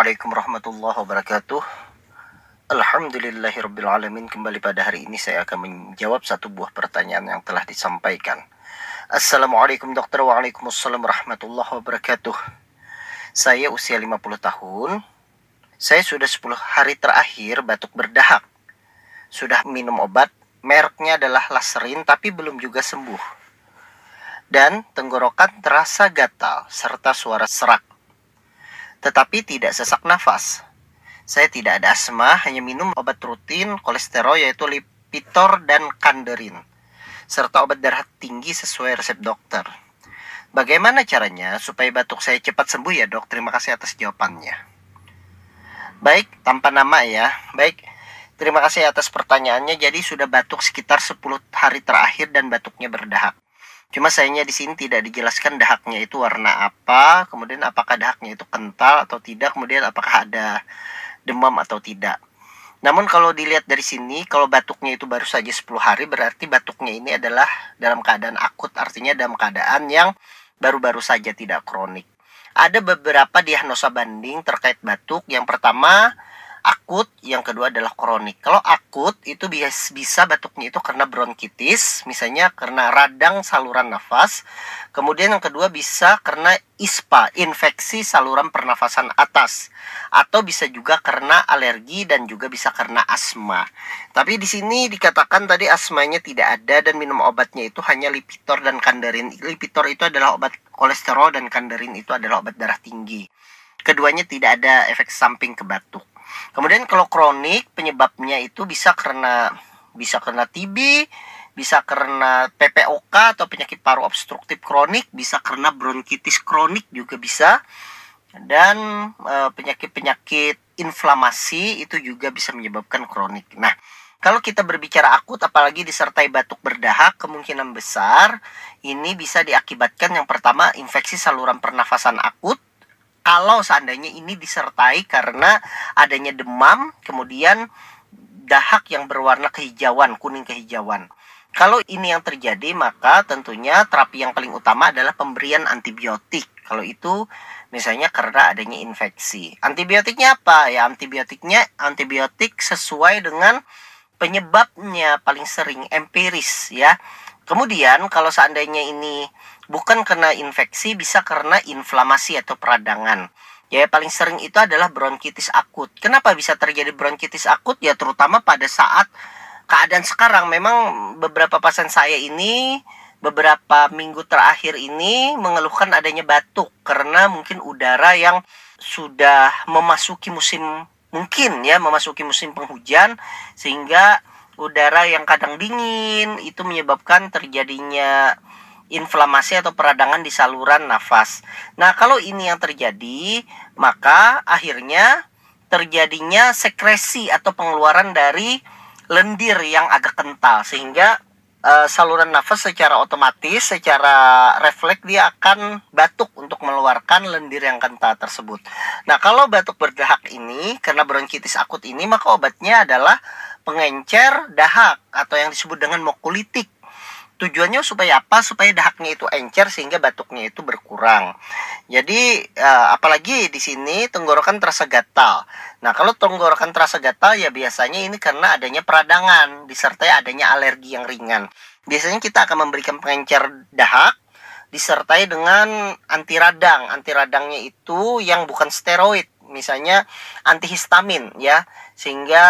Assalamualaikum warahmatullahi wabarakatuh. Alhamdulillahirrabbilalamin Kembali pada hari ini saya akan menjawab satu buah pertanyaan yang telah disampaikan. Assalamualaikum dokter. Waalaikumsalam warahmatullahi wabarakatuh. Saya usia 50 tahun. Saya sudah 10 hari terakhir batuk berdahak. Sudah minum obat. Mereknya adalah Laserin tapi belum juga sembuh. Dan tenggorokan terasa gatal serta suara serak tetapi tidak sesak nafas. Saya tidak ada asma, hanya minum obat rutin kolesterol yaitu Lipitor dan Kanderin, serta obat darah tinggi sesuai resep dokter. Bagaimana caranya supaya batuk saya cepat sembuh ya dok? Terima kasih atas jawabannya. Baik, tanpa nama ya. Baik, terima kasih atas pertanyaannya. Jadi sudah batuk sekitar 10 hari terakhir dan batuknya berdahak. Cuma sayangnya di sini tidak dijelaskan dahaknya itu warna apa, kemudian apakah dahaknya itu kental atau tidak, kemudian apakah ada demam atau tidak. Namun kalau dilihat dari sini, kalau batuknya itu baru saja 10 hari, berarti batuknya ini adalah dalam keadaan akut, artinya dalam keadaan yang baru-baru saja tidak kronik. Ada beberapa diagnosa banding terkait batuk. Yang pertama, akut, yang kedua adalah kronik. Kalau akut itu bisa batuknya itu karena bronkitis, misalnya karena radang saluran nafas. Kemudian yang kedua bisa karena ISPA, infeksi saluran pernafasan atas, atau bisa juga karena alergi dan juga bisa karena asma. Tapi di sini dikatakan tadi asmanya tidak ada dan minum obatnya itu hanya Lipitor dan Kandarin. Lipitor itu adalah obat kolesterol dan Kandarin itu adalah obat darah tinggi. Keduanya tidak ada efek samping ke batuk. Kemudian kalau kronik penyebabnya itu bisa karena bisa karena TB, bisa karena PPOK atau penyakit paru obstruktif kronik, bisa karena bronkitis kronik juga bisa. Dan e, penyakit-penyakit inflamasi itu juga bisa menyebabkan kronik. Nah, kalau kita berbicara akut apalagi disertai batuk berdahak, kemungkinan besar ini bisa diakibatkan yang pertama infeksi saluran pernafasan akut kalau seandainya ini disertai karena adanya demam, kemudian dahak yang berwarna kehijauan, kuning kehijauan. Kalau ini yang terjadi, maka tentunya terapi yang paling utama adalah pemberian antibiotik. Kalau itu misalnya karena adanya infeksi. Antibiotiknya apa? Ya antibiotiknya antibiotik sesuai dengan penyebabnya paling sering empiris ya. Kemudian kalau seandainya ini bukan karena infeksi, bisa karena inflamasi atau peradangan. Ya, paling sering itu adalah bronkitis akut. Kenapa bisa terjadi bronkitis akut? Ya, terutama pada saat keadaan sekarang. Memang beberapa pasien saya ini beberapa minggu terakhir ini mengeluhkan adanya batuk karena mungkin udara yang sudah memasuki musim mungkin ya memasuki musim penghujan sehingga udara yang kadang dingin itu menyebabkan terjadinya inflamasi atau peradangan di saluran nafas. Nah, kalau ini yang terjadi, maka akhirnya terjadinya sekresi atau pengeluaran dari lendir yang agak kental sehingga uh, saluran nafas secara otomatis, secara refleks dia akan batuk untuk mengeluarkan lendir yang kental tersebut. Nah, kalau batuk berdahak ini karena bronkitis akut ini maka obatnya adalah pengencer dahak atau yang disebut dengan mokulitik tujuannya supaya apa? Supaya dahaknya itu encer sehingga batuknya itu berkurang. Jadi uh, apalagi di sini tenggorokan terasa gatal. Nah kalau tenggorokan terasa gatal ya biasanya ini karena adanya peradangan disertai adanya alergi yang ringan. Biasanya kita akan memberikan pengencer dahak disertai dengan anti radang anti radangnya itu yang bukan steroid misalnya antihistamin ya. Sehingga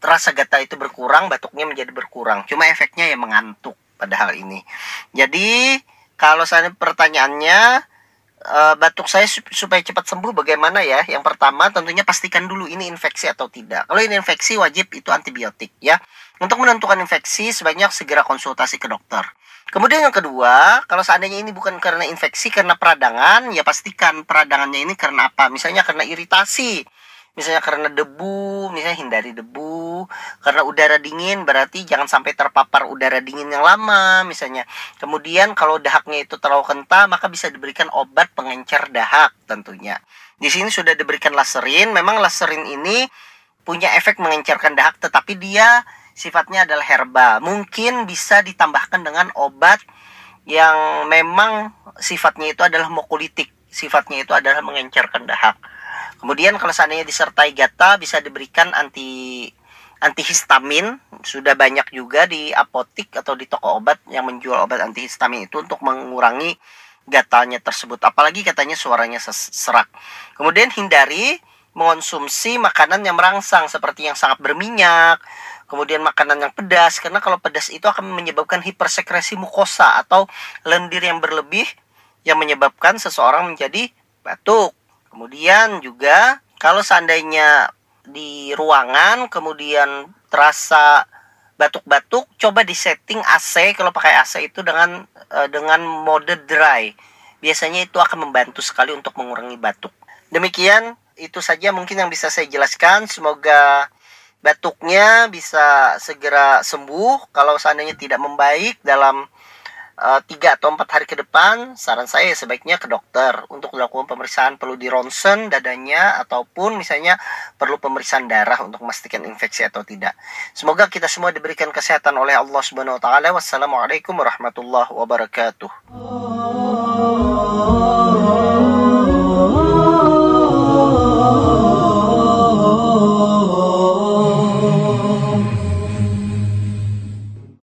rasa gatal itu berkurang batuknya menjadi berkurang. Cuma efeknya ya mengantuk pada hal ini. Jadi kalau saya pertanyaannya uh, batuk saya supaya cepat sembuh bagaimana ya? Yang pertama tentunya pastikan dulu ini infeksi atau tidak. Kalau ini infeksi wajib itu antibiotik ya. Untuk menentukan infeksi sebaiknya segera konsultasi ke dokter. Kemudian yang kedua, kalau seandainya ini bukan karena infeksi, karena peradangan, ya pastikan peradangannya ini karena apa? Misalnya karena iritasi, misalnya karena debu misalnya hindari debu. Karena udara dingin berarti jangan sampai terpapar udara dingin yang lama misalnya. Kemudian kalau dahaknya itu terlalu kental maka bisa diberikan obat pengencer dahak tentunya. Di sini sudah diberikan laserin. Memang laserin ini punya efek mengencerkan dahak tetapi dia sifatnya adalah herbal. Mungkin bisa ditambahkan dengan obat yang memang sifatnya itu adalah mokulitik sifatnya itu adalah mengencerkan dahak Kemudian kalau seandainya disertai gata bisa diberikan anti antihistamin. Sudah banyak juga di apotik atau di toko obat yang menjual obat antihistamin itu untuk mengurangi gatalnya tersebut. Apalagi katanya suaranya serak. Kemudian hindari mengonsumsi makanan yang merangsang seperti yang sangat berminyak kemudian makanan yang pedas. Karena kalau pedas itu akan menyebabkan hipersekresi mukosa atau lendir yang berlebih yang menyebabkan seseorang menjadi batuk. Kemudian juga kalau seandainya di ruangan kemudian terasa batuk-batuk, coba disetting AC kalau pakai AC itu dengan uh, dengan mode dry. Biasanya itu akan membantu sekali untuk mengurangi batuk. Demikian itu saja mungkin yang bisa saya jelaskan. Semoga batuknya bisa segera sembuh kalau seandainya tidak membaik dalam eh, tiga atau empat hari ke depan saran saya sebaiknya ke dokter untuk melakukan pemeriksaan perlu di ronsen dadanya ataupun misalnya perlu pemeriksaan darah untuk memastikan infeksi atau tidak. Semoga kita semua diberikan kesehatan oleh Allah Subhanahu wa taala. Wassalamualaikum warahmatullahi wabarakatuh